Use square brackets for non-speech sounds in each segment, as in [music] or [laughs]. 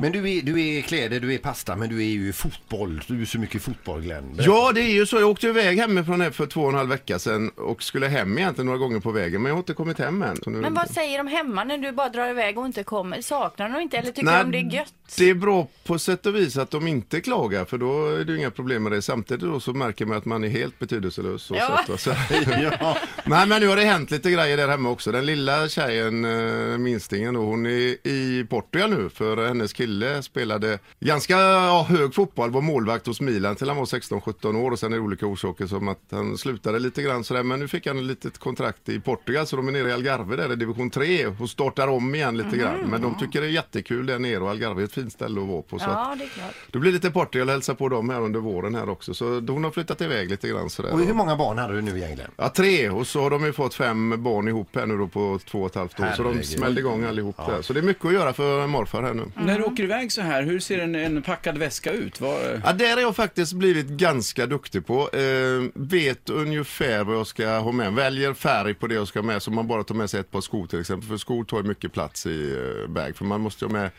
Men du är, du är kläder, du är pasta, men du är ju fotboll. Du är så mycket fotboll Glenn. Ja, det är ju så. Jag åkte iväg hemifrån här för två och en halv vecka sedan och skulle hem egentligen några gånger på vägen, men jag har inte kommit hem än. Så nu... Men vad säger de hemma när du bara drar iväg och inte kommer? Saknar de inte eller tycker Nej, de det är gött? Det är bra på sätt och vis att de inte klagar, för då är det ju inga problem med det. Samtidigt då så märker man att man är helt betydelselös. Så Ja. sätt, så, [laughs] ja. Nej, men nu har det hänt lite grejer där hemma också. Den lilla tjejen, eh, minstingen, då, hon är i Portugal nu, för hennes kille spelade ganska ja, hög fotboll, var målvakt hos Milan till han var 16-17 år och sen är det olika orsaker som att han slutade lite grann sådär, men nu fick han ett litet kontrakt i Portugal så de är nere i Algarve där i division 3 och startar om igen lite grann. Men de tycker det är jättekul där nere och Algarve är ett fint ställe att vara på. Så Ja, det är klart. då blir det lite Portugal och hälsa på dem här under våren här också. Så hon har flyttat iväg lite grann sådär. Och hur många barn hade du nu egentligen? Ja, tre. Och så har de ju fått fem barn ihop här nu då på två och ett halvt år. Så de Herregud. smällde igång allihop där. Så det är mycket att göra för morfar här nu. När du åker iväg så här, hur ser en, en packad väska ut? Vad, Ja, där har jag faktiskt blivit ganska duktig på. Eh, vet ungefär vad jag ska ha med. Väljer färg på det jag ska ha med så man bara tar med sig ett par skor till exempel. För skor tar mycket plats i eh, bag. För man måste ha med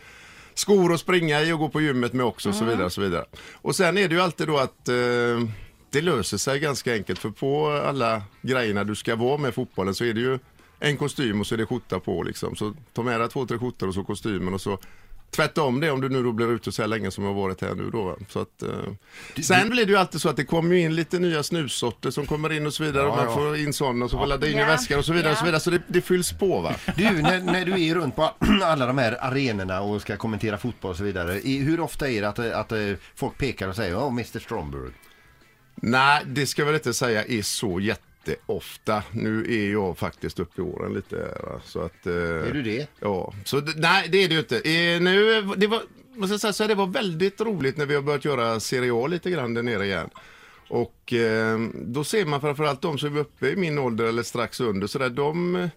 skor att springa i och gå på gymmet med också och så vidare. Och, så vidare. och sen är det ju alltid då att eh, det löser sig ganska enkelt. För på alla grejerna du ska vara med fotbollen så är det ju en kostym och så är det skjorta på liksom. Så ta med dig två, tre skjortor och så kostymen och så tvätta om det om du nu då blir ute så här länge som jag har varit här nu då. Så att, eh, sen blir det ju alltid så att det kommer ju in lite nya snussorter som kommer in och så vidare. Ja, och man ja. får in sådana och så får ladda in i Ja, väskan och så vidare. Och så, ja. vidare. så det, det fylls på va. Du, när, när du är runt på [clears throat] alla de här arenorna och ska kommentera fotboll och så vidare. Hur ofta är det att, att, eh, folk pekar och säger Åh, Mr Stromberg? Nej, det ska jag väl inte säga är så jätteofta. Nu är jag faktiskt uppe i åren lite. här. Så att, eh, Är du det? Ja, så nej det är det ju inte. Eh, nu, det var, måste säga, så här, det var väldigt roligt när vi har börjat göra Serie A lite grann där nere igen. Och eh, då ser man framförallt de som är uppe i min ålder eller strax under, så där, de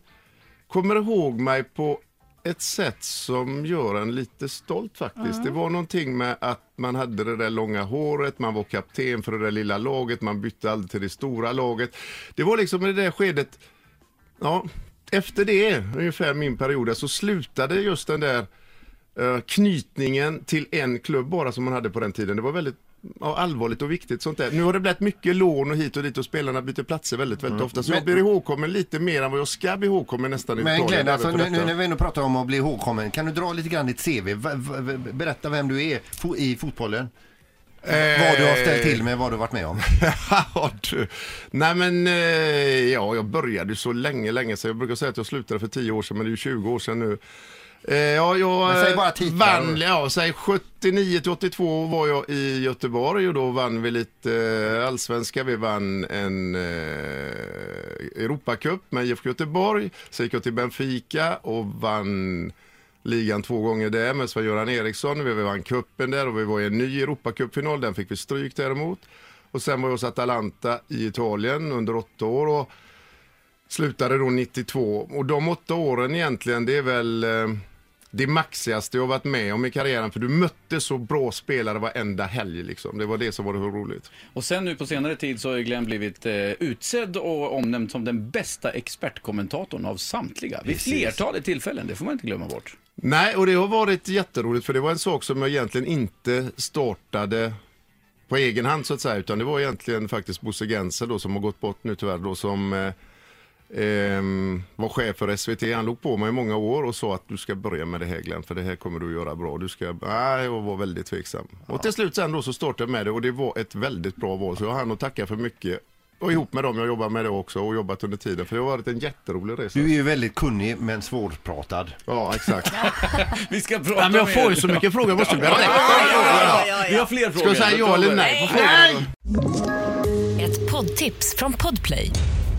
kommer ihåg mig på ett sätt som gör en lite stolt faktiskt. Det var någonting med att man hade det där långa håret, man var kapten för det där lilla laget, man bytte aldrig till det stora laget. Det var liksom i det där skedet, ja, efter det, ungefär min period, så slutade just den där eh, knytningen till en klubb bara som man hade på den tiden. Det var väldigt ja, allvarligt och viktigt sånt där. Nu har det blivit mycket lån och hit och dit och spelarna byter platser väldigt, väldigt ofta. Så jag blir ihågkommen lite mer än vad jag ska bli ihågkommen nästan i Men Glenn, alltså, nu, nu när vi ändå pratar om att bli ihågkommen, kan du dra lite grann ditt CV? Berätta vem du är i fotbollen. Vad du har ställt till med, vad du varit med om. [laughs] Ja, du. Nej men, eh, ja jag började ju så länge, länge sedan. Jag brukar säga att jag slutade för 10 år sedan, men det är ju 20 år sedan nu. Eh, ja, jag säg bara eh, titlar. vann, ja, säg 79 till 82 var jag i Göteborg och då vann vi lite eh, allsvenska. Vi vann en eh, Europacup med IFK Göteborg. Sen gick jag till Benfica och vann ligan två gånger där med Sven-Göran Eriksson. Vi vann cupen där och vi var i en ny Europacupfinal. Den fick vi stryk däremot. Och sen var jag hos Atalanta i Italien under åtta år och slutade då 92. Och de åtta åren egentligen, det är väl eh, det maxigaste jag varit med om i karriären. För du mötte så bra spelare varenda helg liksom. Det var det som var så roligt. och sen nu på senare tid så har ju Glenn blivit eh, utsedd och omnämnd som den bästa expertkommentatorn av samtliga. Vid flertalet tillfällen, det får man inte glömma bort. Nej, och det har varit jätteroligt för det var en sak som jag egentligen inte startade på egen hand så att säga, utan det var egentligen faktiskt Bosse Genser då som har gått bort nu tyvärr då som eh, var chef för SVT. Han låg på mig i många år och sa att du ska börja med det här Glenn, för det här kommer du att göra bra. Du ska, nej, jag var väldigt tveksam. Och till slut sen då så startade jag med det och det var ett väldigt bra val. Så jag har han att tacka för mycket. Och ihop med dem jag jobbar med det också och jobbat under tiden. För det har varit en jätterolig resa. Du är ju väldigt kunnig men svårpratad. Ja, exakt. [laughs] Vi ska prata Ja, men jag får ju så mycket frågor, jag måste bli rätt. Vi har fler Ska frågor. jag säga ja eller nej frågan? Ett poddtips från Podplay.